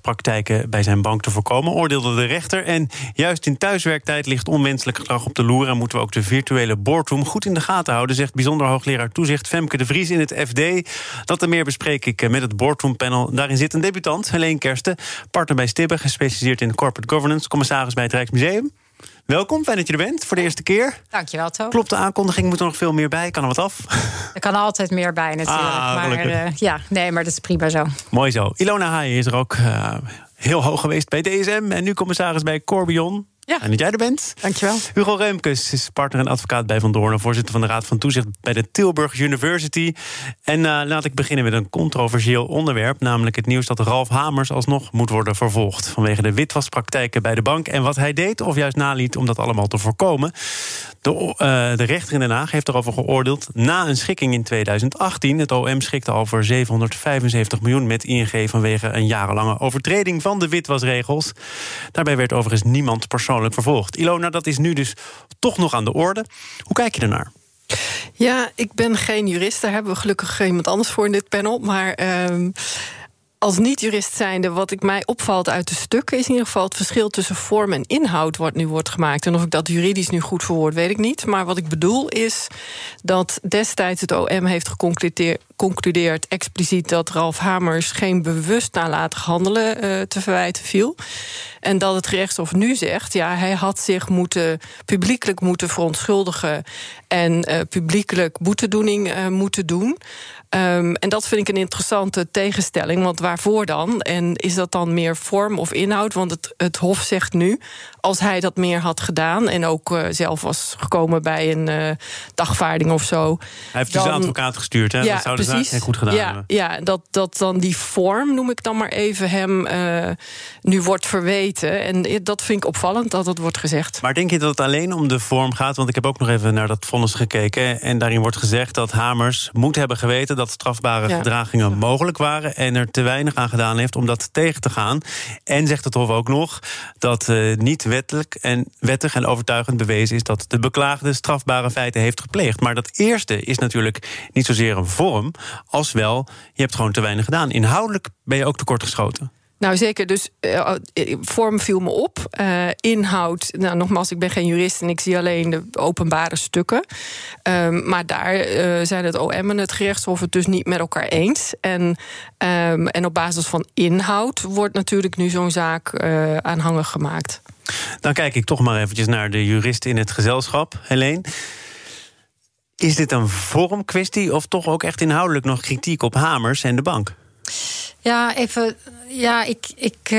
praktijken bij zijn bank te voorkomen, oordeelde de rechter. En juist in thuiswerktijd ligt onwenselijk gedrag op de loer... en moeten we ook de virtuele boardroom goed in de gaten houden... zegt bijzonder hoogleraar toezicht Femke de Vries in het FD. Dat en meer bespreek ik met het boardroom panel. Daarin zit een debutant, Helene Kersten, partner bij Stibbe... gespecialiseerd in corporate governance, commissaris bij het Rijksmuseum. Welkom, fijn dat je er bent voor de eerste keer. Dankjewel, Toon. Klopt de aankondiging, moet er nog veel meer bij? Kan er wat af? Er kan altijd meer bij natuurlijk. Ah, maar uh, ja, nee, maar dat is prima zo. Mooi zo. Ilona Haaien is er ook uh, heel hoog geweest bij DSM... en nu commissaris bij Corbion. Ja. En dat jij er bent. Dankjewel. Hugo Remkes is partner en advocaat bij Van Doorn... voorzitter van de Raad van Toezicht bij de Tilburg University. En uh, laat ik beginnen met een controversieel onderwerp... namelijk het nieuws dat Ralf Hamers alsnog moet worden vervolgd... vanwege de witwaspraktijken bij de bank en wat hij deed... of juist naliet om dat allemaal te voorkomen. De, uh, de rechter in Den Haag heeft erover geoordeeld na een schikking in 2018. Het OM schikte al voor 775 miljoen met ING... vanwege een jarenlange overtreding van de witwasregels. Daarbij werd overigens niemand persoonlijk vervolgd. Ilona, dat is nu dus toch nog aan de orde. Hoe kijk je ernaar? Ja, ik ben geen jurist. Daar hebben we gelukkig iemand anders voor in dit panel. Maar. Uh, als niet-jurist zijnde, wat ik mij opvalt uit de stukken... is in ieder geval het verschil tussen vorm en inhoud wat nu wordt gemaakt. En of ik dat juridisch nu goed verwoord, weet ik niet. Maar wat ik bedoel is dat destijds het OM heeft geconcludeerd... expliciet dat Ralf Hamers geen bewust nalatig handelen uh, te verwijten viel. En dat het gerechtshof nu zegt... ja, hij had zich moeten, publiekelijk moeten verontschuldigen... en uh, publiekelijk boetedoening uh, moeten doen... Um, en dat vind ik een interessante tegenstelling. Want waarvoor dan? En is dat dan meer vorm of inhoud? Want het, het Hof zegt nu, als hij dat meer had gedaan... en ook uh, zelf was gekomen bij een uh, dagvaarding of zo... Hij heeft dan, dus een advocaat gestuurd, hè? Ja, dat zou precies. goed gedaan ja, hebben. Ja, dat, dat dan die vorm, noem ik dan maar even, hem uh, nu wordt verweten. En dat vind ik opvallend, dat dat wordt gezegd. Maar denk je dat het alleen om de vorm gaat? Want ik heb ook nog even naar dat vonnis gekeken... en daarin wordt gezegd dat Hamers moet hebben geweten... dat strafbare ja. gedragingen mogelijk waren... en er te weinig aan gedaan heeft om dat tegen te gaan. En zegt het Hof ook nog dat niet wettelijk en wettig en overtuigend bewezen is... dat de beklaagde strafbare feiten heeft gepleegd. Maar dat eerste is natuurlijk niet zozeer een vorm... als wel, je hebt gewoon te weinig gedaan. Inhoudelijk ben je ook tekortgeschoten. Nou zeker, dus uh, vorm viel me op. Uh, inhoud, nou nogmaals, ik ben geen jurist en ik zie alleen de openbare stukken. Um, maar daar zijn het OM en het gerechtshof het dus niet met elkaar eens. En, um, en op basis van inhoud wordt natuurlijk nu zo'n zaak aanhangig gemaakt. Dan kijk ik toch maar eventjes naar de jurist in het gezelschap, Helene. Is dit een vormkwestie of toch ook echt inhoudelijk nog kritiek op Hamers en de bank? Ja, even. Ja, ik, ik, uh,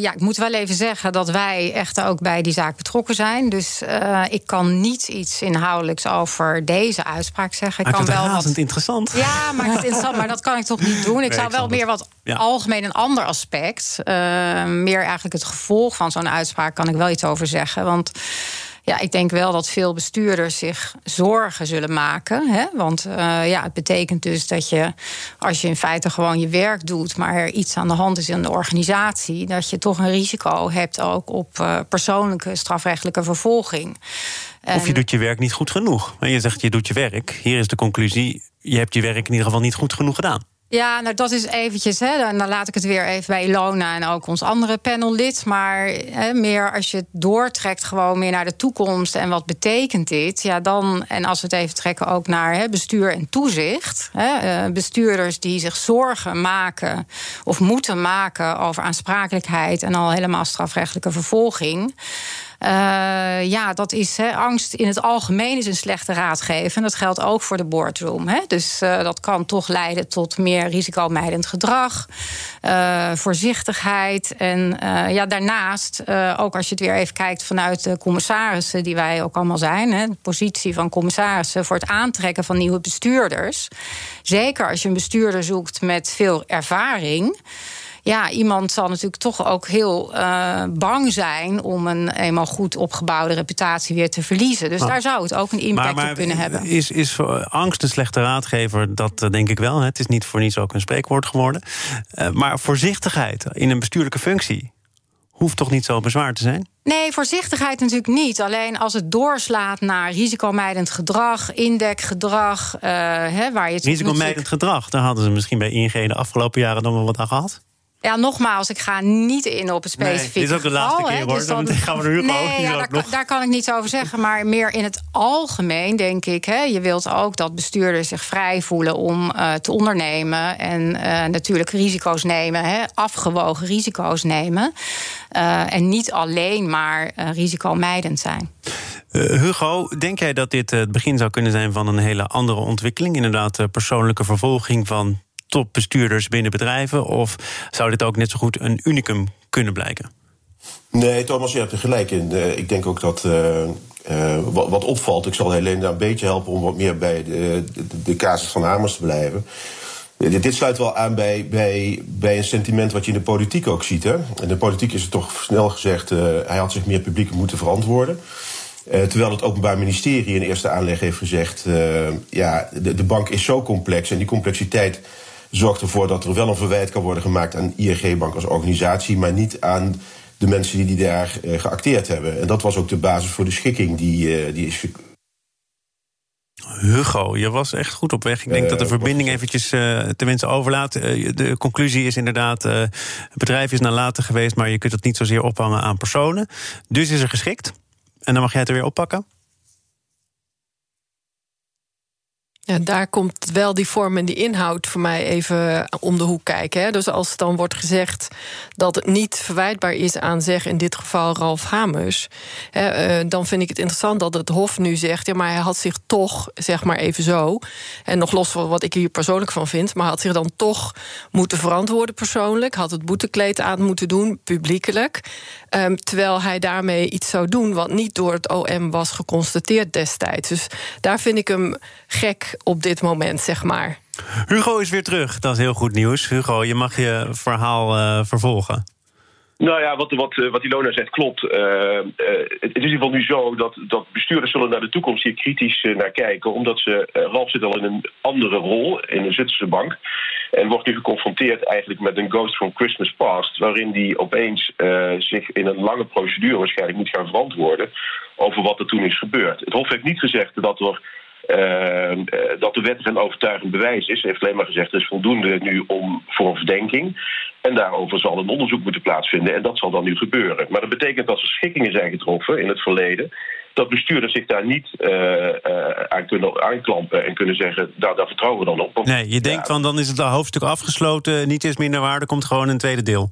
ja, ik moet wel even zeggen dat wij echt ook bij die zaak betrokken zijn. Dus uh, ik kan niet iets inhoudelijks over deze uitspraak zeggen. Ik kan wel wat interessant. Ja, maar, het interessant, maar dat kan ik toch niet doen. Ik Nee, zou wel meer wat Ja. algemeen een ander aspect. uh, meer eigenlijk het gevolg van zo'n uitspraak kan ik wel iets over zeggen. Want ja, ik denk wel dat veel bestuurders zich zorgen zullen maken. Hè? Want uh, ja, het betekent dus dat je, als je in feite gewoon je werk doet, maar er iets aan de hand is in de organisatie, dat je toch een risico hebt ook op uh, persoonlijke strafrechtelijke vervolging. Of je doet je werk niet goed genoeg. En je zegt je doet je werk. Hier is de conclusie. Je hebt je werk in ieder geval niet goed genoeg gedaan. Ja, nou dat is eventjes, hè, dan dan laat ik het weer even bij Ilona en ook ons andere panellid. Maar hè, meer als je het doortrekt gewoon meer naar de toekomst en wat betekent dit? Ja, dan, en als we het even trekken ook naar hè, bestuur en toezicht. Hè, eh, bestuurders die zich zorgen maken of moeten maken over aansprakelijkheid en al helemaal strafrechtelijke vervolging. Uh, ja, dat is angst in het algemeen is een slechte raadgever. En dat geldt ook voor de boardroom. Dus uh, dat kan toch leiden tot meer risicomijdend gedrag, uh, voorzichtigheid. En ja, daarnaast, ook als je het weer even kijkt vanuit de commissarissen, die wij ook allemaal zijn, de positie van commissarissen voor het aantrekken van nieuwe bestuurders. Zeker als je een bestuurder zoekt met veel ervaring ja, iemand zal natuurlijk toch ook heel uh, bang zijn om een eenmaal goed opgebouwde reputatie weer te verliezen. Dus daar zou het ook een impact maar, op kunnen hebben. Is, is angst een slechte raadgever? Dat denk ik wel. Het is niet voor niets ook een spreekwoord geworden. Uh, maar voorzichtigheid in een bestuurlijke functie hoeft toch niet zo bezwaar te zijn? Nee, voorzichtigheid natuurlijk niet. Alleen als het doorslaat naar risicomijdend gedrag, indekgedrag, uh, hè, waar je het. Risicomijdend gedrag, daar hadden ze misschien bij ING de afgelopen jaren dan wel wat aan gehad. Ja, nogmaals, ik ga niet in op het specifieke nee, dit is ook de laatste keer, hoor. Dus dan, gaan we er nu nee, ja, daar, daar, kan ik niets over zeggen. Maar meer in het algemeen, denk ik. Hè, je wilt ook dat bestuurders zich vrij voelen om uh, te ondernemen. En uh, natuurlijk risico's nemen, hè, afgewogen risico's nemen. Uh, en niet alleen maar risicomijdend zijn. Hugo, denk jij dat dit het begin zou kunnen zijn van een hele andere ontwikkeling? Inderdaad, persoonlijke vervolging van topbestuurders binnen bedrijven? Of zou dit ook net zo goed een unicum kunnen blijken? Nee, Thomas, je hebt er gelijk in. Uh, ik denk ook dat uh, uh, wat, opvalt, ik zal Helene daar een beetje helpen om wat meer bij de, de, de casus van Hamers te blijven. Dit sluit wel aan bij, bij, bij een sentiment wat je in de politiek ook ziet. Hè? In de politiek is het toch snel gezegd, hij had zich meer publiek moeten verantwoorden. terwijl het Openbaar Ministerie in eerste aanleg heeft gezegd: ja, de, de bank is zo complex en die complexiteit zorgt ervoor dat er wel een verwijt kan worden gemaakt aan ING-bank als organisatie, maar niet aan de mensen die, die daar uh, geacteerd hebben. En dat was ook de basis voor de schikking die, uh, die is. Hugo, je was echt goed op weg. Ik denk uh, dat de verbinding eventjes te wensen overlaat. de conclusie is inderdaad, het bedrijf is nalaten geweest... maar je kunt het niet zozeer ophangen aan personen. Dus is er geschikt. En dan mag jij het er weer oppakken. Ja, daar komt wel die vorm en die inhoud voor mij even om de hoek kijken. Hè. Dus als dan wordt gezegd dat het niet verwijtbaar is aan, zeg in dit geval Ralf Hamers, hè, uh, dan vind ik het interessant dat het Hof nu zegt: ja, maar hij had zich toch, zeg maar even zo, en nog los van wat ik hier persoonlijk van vind, maar had zich dan toch moeten verantwoorden persoonlijk, had het boetekleed aan moeten doen, publiekelijk. Um, terwijl hij daarmee iets zou doen wat niet door het OM was geconstateerd destijds. Dus daar vind ik hem gek op dit moment, zeg maar. Hugo is weer terug, dat is heel goed nieuws. Hugo, je mag je verhaal uh, vervolgen. Nou ja, wat, wat, wat Ilona zegt klopt. Uh, uh, het is in ieder geval nu zo dat, dat bestuurders zullen naar de toekomst hier kritisch uh, naar kijken. Omdat ze, Ralf zit al in een andere rol in een Zwitserse bank. En wordt nu geconfronteerd eigenlijk met een ghost from Christmas past. Waarin die opeens zich in een lange procedure waarschijnlijk moet gaan verantwoorden. Over wat er toen is gebeurd. Het Hof heeft niet gezegd dat er uh, dat de wettig en overtuigend bewijs is. Hij heeft alleen maar gezegd: er is voldoende nu om, voor een verdenking. En daarover zal een onderzoek moeten plaatsvinden. En dat zal dan nu gebeuren. Maar dat betekent dat er schikkingen zijn getroffen in het verleden. Dat bestuurders zich daar niet uh, uh, aan kunnen aanklampen en kunnen zeggen: daar, daar vertrouwen we dan op. nee, je denkt van dan is het hoofdstuk afgesloten, niet is minder waarde, komt gewoon een tweede deel.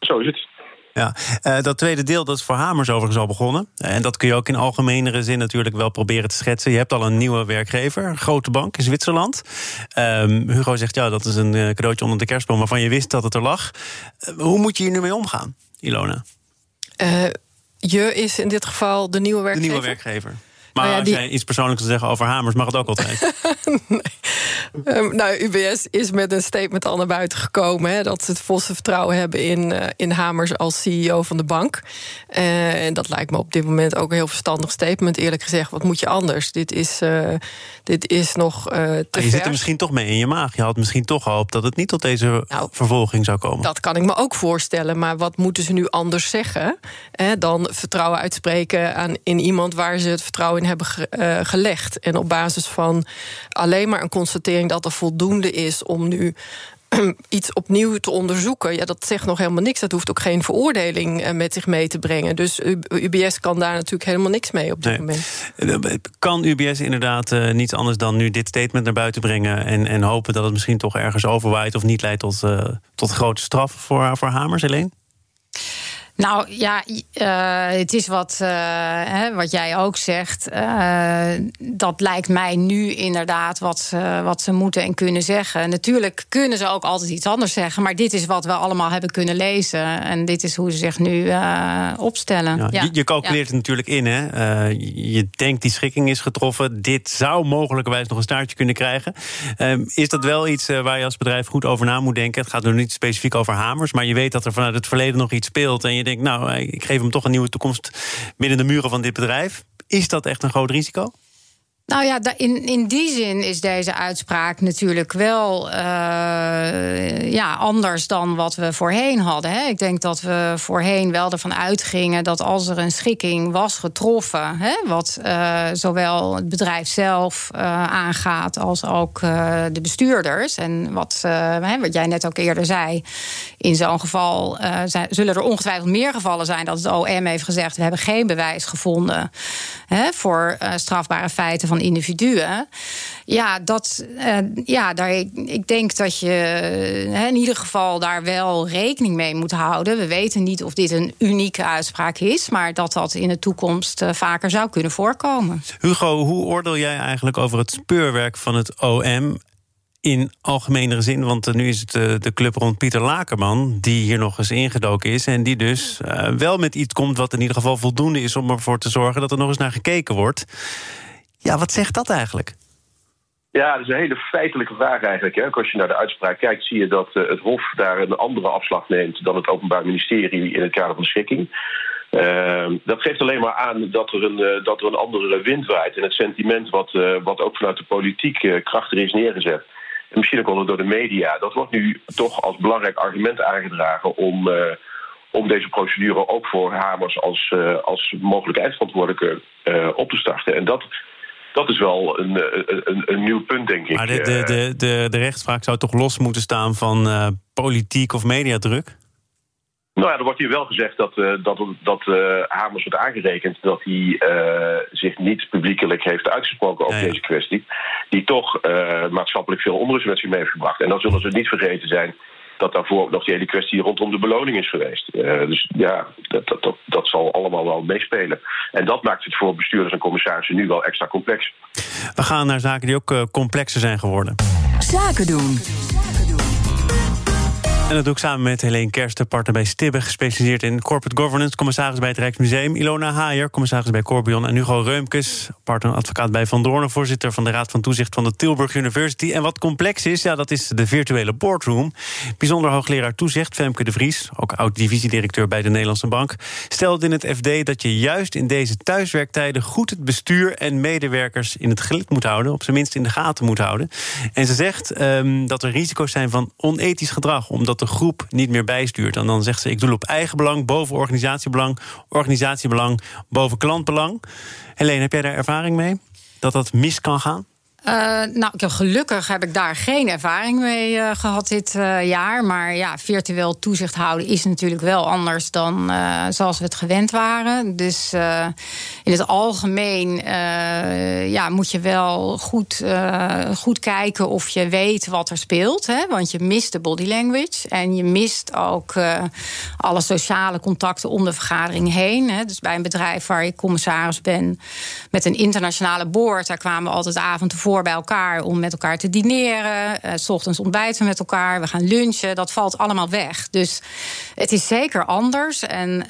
Zo is het. Ja, uh, dat tweede deel dat is voor Hamers overigens al begonnen. En dat kun je ook in algemenere zin natuurlijk wel proberen te schetsen. Je hebt al een nieuwe werkgever, een grote bank in Zwitserland. Um, Hugo zegt ja, dat is een uh, cadeautje onder de kerstboom waarvan je wist dat het er lag. Uh, hoe moet je hier nu mee omgaan, Ilona? je is in dit geval de nieuwe werkgever. De nieuwe werkgever. Maar nou ja, die... als jij iets persoonlijks te zeggen over Hamers, mag het ook altijd. nee. um, nou, UBS is met een statement al naar buiten gekomen... Hè, dat ze het volste vertrouwen hebben in, uh, in Hamers als CEO van de bank. Uh, en dat lijkt me op dit moment ook een heel verstandig statement. Eerlijk gezegd, wat moet je anders? Dit is, uh, dit is nog te Je ver. zit er misschien toch mee in je maag. Je had misschien toch gehoopt dat het niet tot deze nou, vervolging zou komen. Dat kan ik me ook voorstellen. Maar wat moeten ze nu anders zeggen... Hè, dan vertrouwen uitspreken aan, in iemand waar ze het vertrouwen hebben uh, gelegd. En op basis van alleen maar een constatering dat er voldoende is om nu iets opnieuw te onderzoeken. Ja, dat zegt nog helemaal niks. Dat hoeft ook geen veroordeling uh, met zich mee te brengen. Dus UBS kan daar natuurlijk helemaal niks mee op dit nee. moment. Eh, kan UBS inderdaad uh, niets anders dan nu dit statement naar buiten brengen... en, en hopen dat het misschien toch ergens overwaait... of niet leidt tot, uh, tot grote straf voor, voor Hamers, alleen? Nou ja, uh, het is wat, uh, hè, wat jij ook zegt. Uh, dat lijkt mij nu inderdaad wat, wat ze moeten en kunnen zeggen. Natuurlijk kunnen ze ook altijd iets anders zeggen. Maar dit is wat we allemaal hebben kunnen lezen. En dit is hoe ze zich nu opstellen. Ja, ja. Je, je, calculeert het natuurlijk in. Hè? je denkt die schikking is getroffen. Dit zou mogelijkerwijs nog een staartje kunnen krijgen. Is dat wel iets waar je als bedrijf goed over na moet denken? Het gaat nu niet specifiek over hamers. Maar je weet dat er vanuit het verleden nog iets speelt. En je denkt, nou, ik geef hem toch een nieuwe toekomst binnen de muren van dit bedrijf. Is dat echt een groot risico? Nou ja, in, in die zin is deze uitspraak natuurlijk wel uh, ja, anders dan wat we voorheen hadden. Hè. Ik denk dat we voorheen wel ervan uitgingen dat als er een schikking was getroffen, hè, wat uh, zowel het bedrijf zelf uh, aangaat als ook de bestuurders. En wat, wat jij net ook eerder zei, in zo'n geval zullen er ongetwijfeld meer gevallen zijn dat het OM heeft gezegd: we hebben geen bewijs gevonden hè, voor strafbare feiten van individuen. Ja, dat, uh, ja daar, ik denk dat je hè, in ieder geval daar wel rekening mee moet houden. We weten niet of dit een unieke uitspraak is, maar dat dat in de toekomst uh, vaker zou kunnen voorkomen. Hugo, hoe oordeel jij eigenlijk over het speurwerk van het OM? in algemenere zin, want nu is het de club rond Pieter Lakerman... die hier nog eens ingedoken is en die dus wel met iets komt... wat in ieder geval voldoende is om ervoor te zorgen... dat er nog eens naar gekeken wordt. Ja, wat zegt dat eigenlijk? Ja, dat is een hele feitelijke vraag eigenlijk. Hè. Als je naar de uitspraak kijkt, zie je dat uh, het Hof daar een andere afslag neemt dan het Openbaar Ministerie in het kader van schikking. Uh, dat geeft alleen maar aan dat er een, uh, dat er een andere wind waait. En het sentiment wat, uh, wat ook vanuit de politiek krachtig is neergezet. En misschien ook wel door de media. Dat wordt nu toch als belangrijk argument aangedragen om, om deze procedure ook voor Hamers als, als mogelijk eindverantwoordelijke op te starten. En dat dat is wel een, een, een, nieuw punt, denk ik. Maar de, de, de, de, de rechtspraak zou toch los moeten staan van uh, politiek of mediadruk? Nou ja, er wordt hier wel gezegd dat, uh, dat, dat uh, Hamers wordt aangerekend dat hij zich niet publiekelijk heeft uitgesproken over deze kwestie. Die toch maatschappelijk veel onrust met zich mee heeft gebracht. En dan zullen ze niet vergeten zijn dat daarvoor nog die hele kwestie rondom de beloning is geweest. Uh, dus ja, dat, dat, dat, dat, zal allemaal wel meespelen. En dat maakt het voor bestuurders en commissarissen nu wel extra complex. We gaan naar zaken die ook uh, complexer zijn geworden. Zaken doen. En dat doe ik samen met Helene Kersten, partner bij Stibbe, gespecialiseerd in corporate governance, commissaris bij het Rijksmuseum, Ilona Haier, commissaris bij Corbion en Hugo Reumkes, partner advocaat bij Van Doornen, voorzitter van de Raad van Toezicht van de Tilburg University. En wat complex is, ja, dat is de virtuele boardroom. Bijzonder hoogleraar toezicht, Femke de Vries, ook oud-divisiedirecteur bij de Nederlandse Bank, stelde in het FD dat je juist in deze thuiswerktijden goed het bestuur en medewerkers in het gelid moet houden, op zijn minst in de gaten moet houden. En ze zegt um, dat er risico's zijn van onethisch gedrag, omdat de groep niet meer bijstuurt. En dan zegt ze: ik doe op eigen belang boven organisatiebelang, organisatiebelang boven klantbelang. Helene, heb jij daar ervaring mee? Dat dat mis kan gaan? Uh, nou, gelukkig heb ik daar geen ervaring mee uh, gehad dit uh, jaar. Maar ja, virtueel toezicht houden is natuurlijk wel anders dan zoals we het gewend waren. Dus in het algemeen ja, moet je wel goed, goed kijken of je weet wat er speelt. Hè? Want je mist de body language. En je mist ook alle sociale contacten om de vergadering heen. Hè? Dus bij een bedrijf waar ik commissaris ben met een internationale board, daar kwamen we altijd avond tevoren bij elkaar om met elkaar te dineren. Uh, s ochtends ontbijten met elkaar. We gaan lunchen. Dat valt allemaal weg. Dus het is zeker anders. En uh,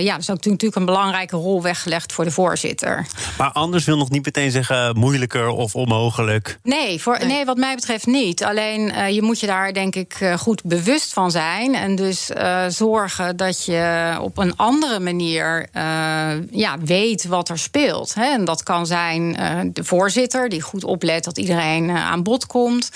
ja, er is ook natuurlijk een belangrijke rol weggelegd voor de voorzitter. Maar anders wil nog niet meteen zeggen moeilijker of onmogelijk. Nee, voor, nee. nee wat mij betreft niet. Alleen uh, je moet je daar denk ik goed bewust van zijn. En dus zorgen dat je op een andere manier ja, weet wat er speelt. Hè. En dat kan zijn de voorzitter die goed op oplet dat iedereen uh, aan bod komt.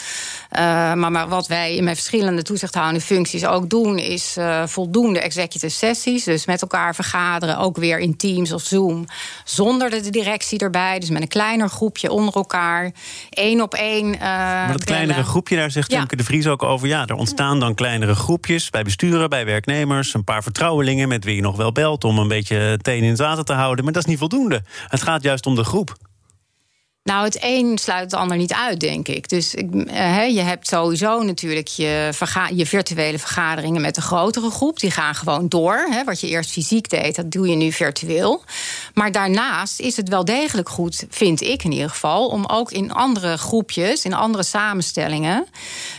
Uh, maar, maar, wat wij in mijn verschillende toezichthoudende functies ook doen, is uh, voldoende executive sessies. Dus met elkaar vergaderen, ook weer in Teams of Zoom. Zonder de directie erbij. Dus met een kleiner groepje onder elkaar. één op één. maar dat kleinere groepje, daar zegt ja. de Vries ook over. Ja, er ontstaan dan kleinere groepjes bij besturen, bij werknemers. Een paar vertrouwelingen met wie je nog wel belt om een beetje teen in het water te houden. Maar dat is niet voldoende. Het gaat juist om de groep. Nou, het een sluit het ander niet uit, denk ik. Dus uh, je hebt sowieso natuurlijk je, je, virtuele vergaderingen met een grotere groep. Die gaan gewoon door. Wat je eerst fysiek deed, dat doe je nu virtueel. Maar daarnaast is het wel degelijk goed, vind ik in ieder geval, om ook in andere groepjes, in andere samenstellingen,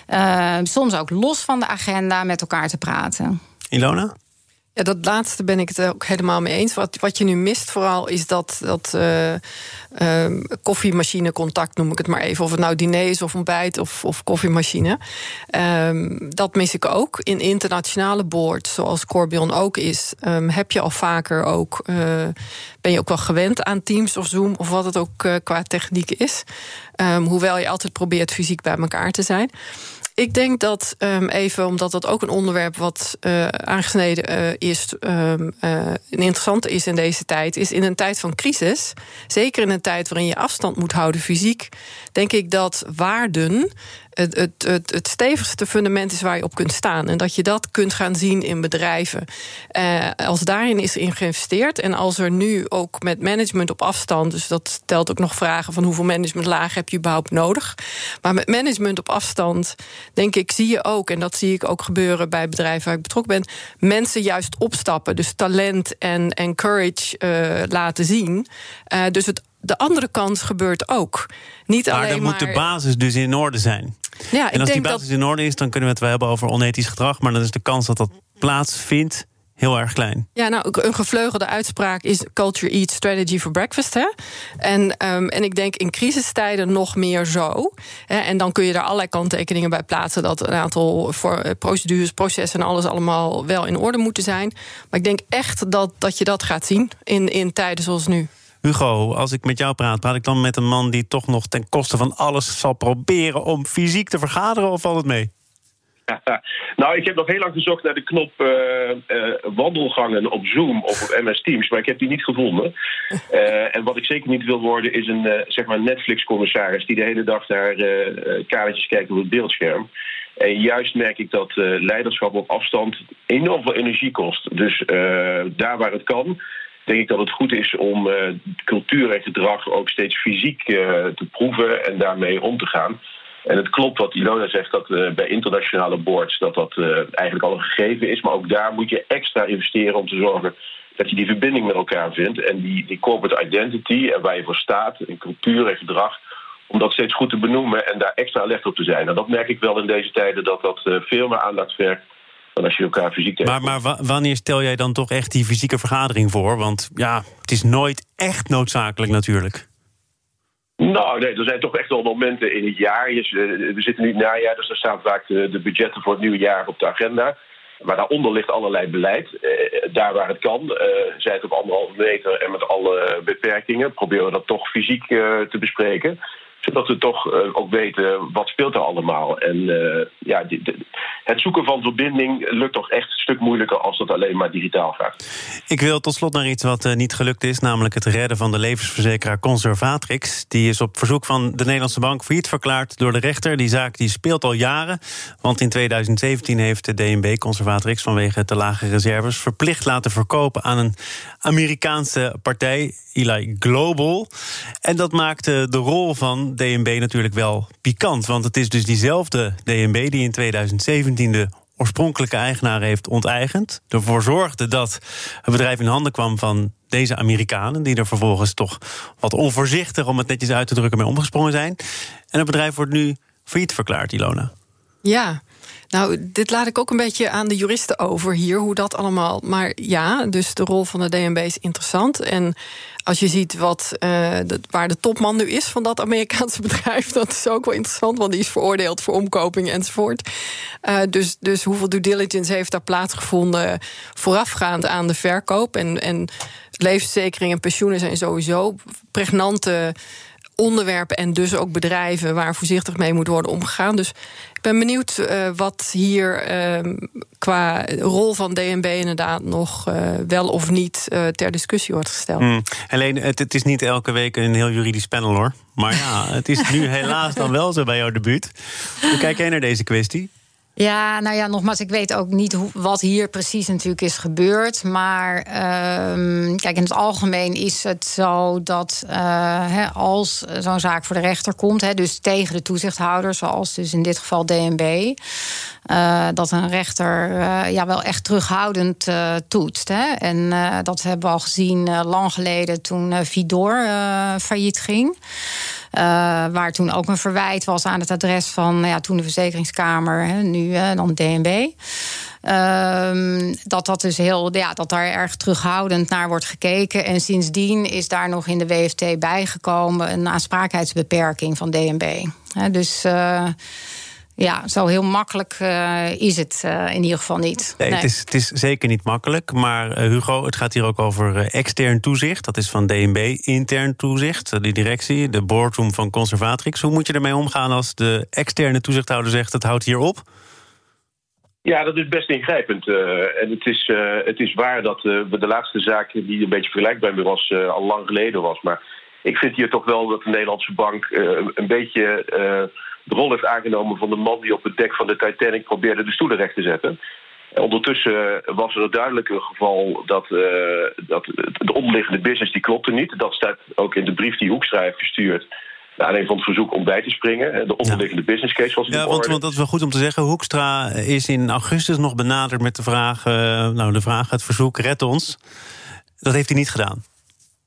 uh, soms ook los van de agenda met elkaar te praten. Ilona? Ja, dat laatste ben ik het ook helemaal mee eens. Wat, wat je nu mist vooral is dat, dat uh, uh, koffiemachinecontact, noem ik het maar even. Of het nou diner is of ontbijt of, of koffiemachine. Um, dat mis ik ook. In internationale boards, zoals Corbion ook is... Um, heb je al vaker ook... Uh, ben je ook wel gewend aan Teams of Zoom... of wat het ook uh, qua techniek is. Hoewel je altijd probeert fysiek bij elkaar te zijn. Ik denk dat um, even, omdat dat ook een onderwerp wat uh, aangesneden uh, is, um, uh, interessant is in deze tijd, is in een tijd van crisis, zeker in een tijd waarin je afstand moet houden fysiek, denk ik dat waarden het, het, het, het, stevigste fundament is waar je op kunt staan. En dat je dat kunt gaan zien in bedrijven. Uh, als daarin is in geïnvesteerd en als er nu ook met management op afstand, dus dat stelt ook nog vragen van hoeveel managementlagen heb je überhaupt nodig. Maar met management op afstand, denk ik, zie je ook, en dat zie ik ook gebeuren bij bedrijven waar ik betrokken ben, mensen juist opstappen. Dus talent en, courage uh, laten zien. Uh, dus het de andere kant gebeurt ook. Niet maar alleen dan moet de basis dus in orde zijn. Ja, en als die basis in orde is, dan kunnen we het wel hebben over onethisch gedrag. Maar dan is de kans dat dat plaatsvindt heel erg klein. Ja, nou, een gevleugelde uitspraak is culture eats strategy for breakfast. Hè? En, um, en ik denk in crisistijden nog meer zo. Hè? En dan kun je daar allerlei kanttekeningen bij plaatsen dat een aantal voor, uh, procedures, processen en alles allemaal wel in orde moeten zijn. Maar ik denk echt dat, dat je dat gaat zien in, in tijden zoals nu. Hugo, als ik met jou praat, praat ik dan met een man die toch nog ten koste van alles zal proberen om fysiek te vergaderen of valt het mee? nou, ik heb nog heel lang gezocht naar de knop uh, uh, wandelgangen op Zoom of op MS Teams, maar ik heb die niet gevonden. Uh, en wat ik zeker niet wil worden, is een zeg maar Netflix-commissaris die de hele dag naar kaartjes kijkt op het beeldscherm. En juist merk ik dat leiderschap op afstand enorm veel energie kost. Dus daar waar het kan, denk ik dat het goed is om uh, cultuur en gedrag ook steeds fysiek uh, te proeven en daarmee om te gaan. En het klopt wat Ilona zegt dat uh, bij internationale boards dat dat eigenlijk al een gegeven is. Maar ook daar moet je extra investeren om te zorgen dat je die verbinding met elkaar vindt. En die, die corporate identity en waar je voor staat, in cultuur en gedrag, om dat steeds goed te benoemen en daar extra alert op te zijn. En nou, dat merk ik wel in deze tijden dat dat veel meer aandacht vergt dan als je elkaar fysiek Maar, maar wanneer stel jij dan toch echt die fysieke vergadering voor? Want ja, het is nooit echt noodzakelijk natuurlijk. Nou, nee, er zijn toch echt wel momenten in het jaar. We zitten nu in het najaar, dus daar staan vaak de, budgetten voor het nieuwe jaar op de agenda. Maar daaronder ligt allerlei beleid. Eh, daar waar het kan, uh, zij het op anderhalve meter en met alle beperkingen, proberen we dat toch fysiek te bespreken zodat we toch uh, ook weten wat speelt er allemaal. En uh, ja, het zoeken van verbinding lukt toch echt een stuk moeilijker als dat alleen maar digitaal gaat. Ik wil tot slot naar iets wat uh, niet gelukt is, namelijk het redden van de levensverzekeraar Conservatrix. Die is op verzoek van de Nederlandse Bank failliet verklaard door de rechter. Die zaak die speelt al jaren, want in 2017 heeft de DNB Conservatrix vanwege te lage reserves verplicht laten verkopen aan een Amerikaanse partij, Eli Global. En dat maakte de rol van DNB natuurlijk wel pikant. Want het is dus diezelfde DNB die in 2017 de oorspronkelijke eigenaar heeft onteigend. Ervoor zorgde dat het bedrijf in handen kwam van deze Amerikanen, die er vervolgens toch wat onvoorzichtig, om het netjes uit te drukken, mee omgesprongen zijn. En het bedrijf wordt nu failliet verklaard, Ilona. Ja, nou, dit laat ik ook een beetje aan de juristen over hier, hoe dat allemaal. Maar ja, dus de rol van de DNB is interessant. En als je ziet wat, de, waar de topman nu is van dat Amerikaanse bedrijf, dat is ook wel interessant, want die is veroordeeld voor omkoping enzovoort. Uh, dus, dus hoeveel due diligence heeft daar plaatsgevonden voorafgaand aan de verkoop? En, en levensverzekering en pensioenen zijn sowieso pregnante onderwerpen en dus ook bedrijven waar voorzichtig mee moet worden omgegaan. Dus ik ben benieuwd uh, wat hier uh, qua rol van DNB inderdaad nog uh, wel of niet uh, ter discussie wordt gesteld. Hmm. Alleen, het, het, is niet elke week een heel juridisch panel hoor. Maar ja, het is nu helaas dan wel zo bij jouw debuut. Hoe kijk jij naar deze kwestie? Ja, nou ja, nogmaals, ik weet ook niet hoe, wat hier precies natuurlijk is gebeurd. Maar ehm, kijk, in het algemeen is het zo dat uh, als zo'n zaak voor de rechter komt, dus tegen de toezichthouder, zoals dus in dit geval DNB. Uh, dat een rechter uh, ja, wel echt terughoudend toetst. En dat hebben we al gezien lang geleden toen Vidor failliet ging. Waar toen ook een verwijt was aan het adres van ja, toen de Verzekeringskamer, hè, nu dan DNB. Um, dat dat dus heel, ja, dat daar erg terughoudend naar wordt gekeken. En sindsdien is daar nog in de WFT bijgekomen een aansprakelijkheidsbeperking van DNB. Dus uh, ja, zo heel makkelijk uh, is het uh, in ieder geval niet. Nee, nee. Het, is, het is zeker niet makkelijk. Maar uh, Hugo, het gaat hier ook over extern toezicht. Dat is van DNB intern toezicht. Die directie, de boardroom van Conservatrix. Hoe moet je ermee omgaan als de externe toezichthouder zegt... het houdt hier op? Ja, dat is best ingrijpend. Uh, en het is, uh, het is waar dat uh, de laatste zaak die een beetje vergelijkbaar was, al lang geleden was. Maar ik vind hier toch wel dat de Nederlandse bank een beetje de rol heeft aangenomen van de man die op het dek van de Titanic probeerde de stoelen recht te zetten. En ondertussen was er duidelijk een geval dat, dat de onderliggende business die klopte niet. Dat staat ook in de brief die Hoekstra heeft naar aanleiding van het verzoek om bij te springen. De onderliggende ja. business case was Ja, want, want, dat is wel goed om te zeggen. Hoekstra is in augustus nog benaderd met de vraag... Uh, nou, de vraag, het verzoek, red ons. Dat heeft hij niet gedaan.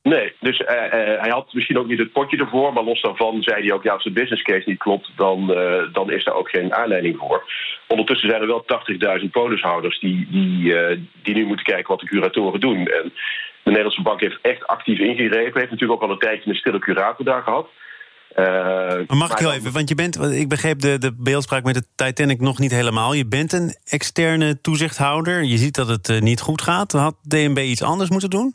Nee, dus uh, uh, hij had misschien ook niet het potje ervoor... maar los daarvan zei hij ook, ja, als de business case niet klopt... dan, dan is daar ook geen aanleiding voor. Ondertussen zijn er wel 80.000 polishouders... Die, die, die nu moeten kijken wat de curatoren doen. En de Nederlandse bank heeft echt actief ingegrepen. Heeft natuurlijk ook al een tijdje een stille curator daar gehad... Maar mag ik heel even, want je bent, ik begreep de, de beeldspraak met de Titanic nog niet helemaal. Je bent een externe toezichthouder. Je ziet dat het niet goed gaat. Had DNB iets anders moeten doen?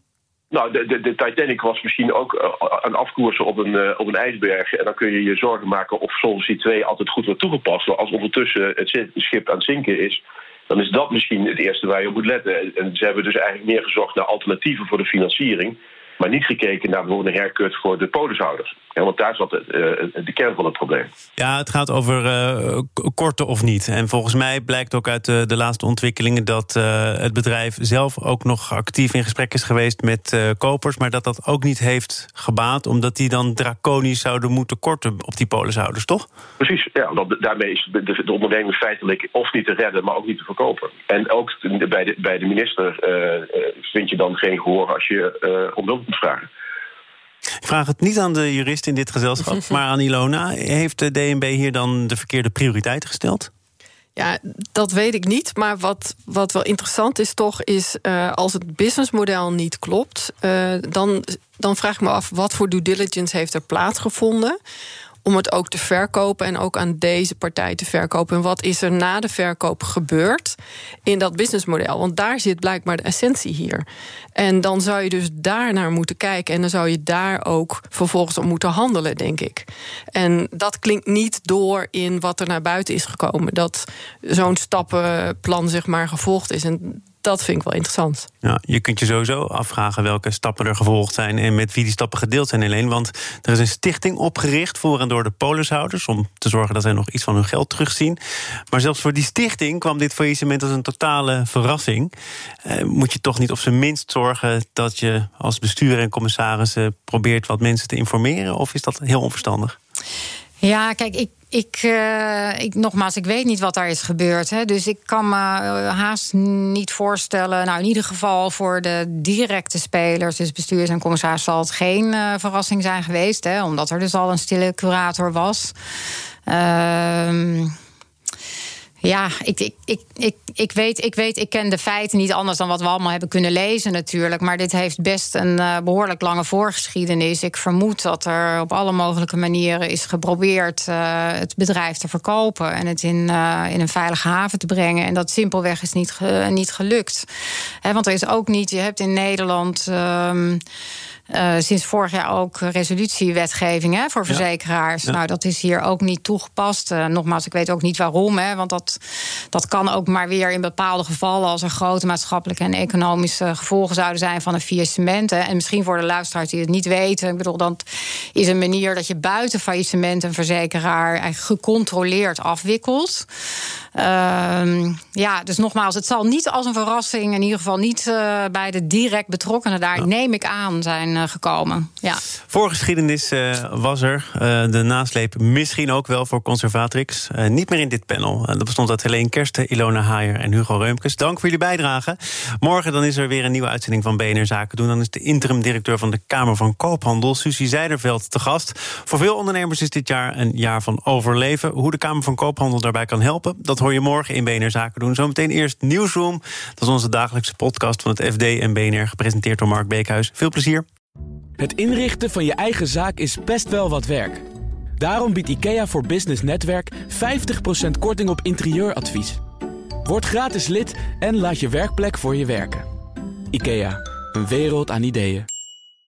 Nou, de, de, Titanic was misschien ook uh, een afkoersen op een, uh, op een ijsberg. En dan kun je je zorgen maken of Solvency 2 altijd goed wordt toegepast. Als ondertussen het schip aan het zinken is, dan is dat misschien het eerste waar je op moet letten. En ze hebben dus eigenlijk meer gezocht naar alternatieven voor de financiering maar niet gekeken naar bijvoorbeeld een haircut voor de polishouders. Ja, want daar zat de, uh, de kern van het probleem. Ja, het gaat over uh, korte of niet. En volgens mij blijkt ook uit de, de laatste ontwikkelingen... dat uh, het bedrijf zelf ook nog actief in gesprek is geweest met kopers... maar dat dat ook niet heeft gebaat... omdat die dan draconisch zouden moeten korten op die polishouders, toch? Precies, ja. Want daarmee is de, de onderneming feitelijk of niet te redden... maar ook niet te verkopen. En ook bij de, bij de minister vind je dan geen gehoor als je om hulp moet vragen. Ik vraag het niet aan de jurist in dit gezelschap, maar aan Ilona. Heeft de DNB hier dan de verkeerde prioriteiten gesteld? Ja, dat weet ik niet. Maar wat, wat wel interessant is toch, is uh, als het businessmodel niet klopt, uh, dan, dan vraag ik me af wat voor due diligence heeft er plaatsgevonden om het ook te verkopen en ook aan deze partij te verkopen. En wat is er na de verkoop gebeurd in dat businessmodel? Want daar zit blijkbaar de essentie hier. En dan zou je dus daar naar moeten kijken en dan zou je daar ook vervolgens op moeten handelen, denk ik. En dat klinkt niet door in wat er naar buiten is gekomen. Dat zo'n stappenplan zeg maar gevolgd is. En dat vind ik wel interessant. Ja, je kunt je sowieso afvragen welke stappen er gevolgd zijn en met wie die stappen gedeeld zijn alleen. Want er is een stichting opgericht voor en door de polishouders om te zorgen dat zij nog iets van hun geld terugzien. Maar zelfs voor die stichting kwam dit faillissement als een totale verrassing. Eh, moet je toch niet op zijn minst zorgen dat je als bestuur en commissarissen probeert wat mensen te informeren? Of is dat heel onverstandig? Ja, kijk, ik, ik, uh, ik, nogmaals, ik weet niet wat daar is gebeurd. Hè, dus ik kan me uh, haast niet voorstellen. Nou, in ieder geval voor de directe spelers, dus bestuurders en commissaris, zal het geen uh, verrassing zijn geweest. Hè, omdat er dus al een stille curator was. Ehm ja, ik, ik, ik, ik, weet, ik weet, ik ken de feiten niet anders dan wat we allemaal hebben kunnen lezen natuurlijk. Maar dit heeft best een uh, behoorlijk lange voorgeschiedenis. Ik vermoed dat er op alle mogelijke manieren is geprobeerd uh, het bedrijf te verkopen en het in, uh, in een veilige haven te brengen. En dat simpelweg is niet, ge, niet gelukt. He, want er is ook niet, je hebt in Nederland. Um, uh, sinds vorig jaar ook resolutiewetgeving hè, voor verzekeraars. Ja. Nou, dat is hier ook niet toegepast. Uh, nogmaals, ik weet ook niet waarom. Hè, want dat, dat kan ook maar weer in bepaalde gevallen... als er grote maatschappelijke en economische gevolgen zouden zijn... van een faillissement. En misschien voor de luisteraars die het niet weten... ik bedoel, dat is een manier dat je buiten faillissement... een verzekeraar eigenlijk gecontroleerd afwikkelt. Ehm, ja, dus nogmaals, het zal niet als een verrassing, in ieder geval niet uh, bij de direct betrokkenen daar, neem ik aan, zijn uh, gekomen. Ja. Voorgeschiedenis uh, was er. de nasleep misschien ook wel voor Conservatrix. niet meer in dit panel. dat bestond uit Helene Kersten, Ilona Haier en Hugo Reumkes. Dank voor jullie bijdrage. Morgen dan is er weer een nieuwe uitzending van BNR Zaken doen. Dan is de interim-directeur van de Kamer van Koophandel, Susie Zijderveld, te gast. Voor veel ondernemers is dit jaar een jaar van overleven. Hoe de Kamer van Koophandel daarbij kan helpen, dat hoor je morgen in BNR Zaken doen. Zometeen eerst Nieuwsroom. Dat is onze dagelijkse podcast van het FD en BNR, gepresenteerd door Mark Beekhuis. Veel plezier. Het inrichten van je eigen zaak is best wel wat werk. Daarom biedt IKEA voor Business Netwerk 50% korting op interieuradvies. Word gratis lid en laat je werkplek voor je werken. IKEA, een wereld aan ideeën.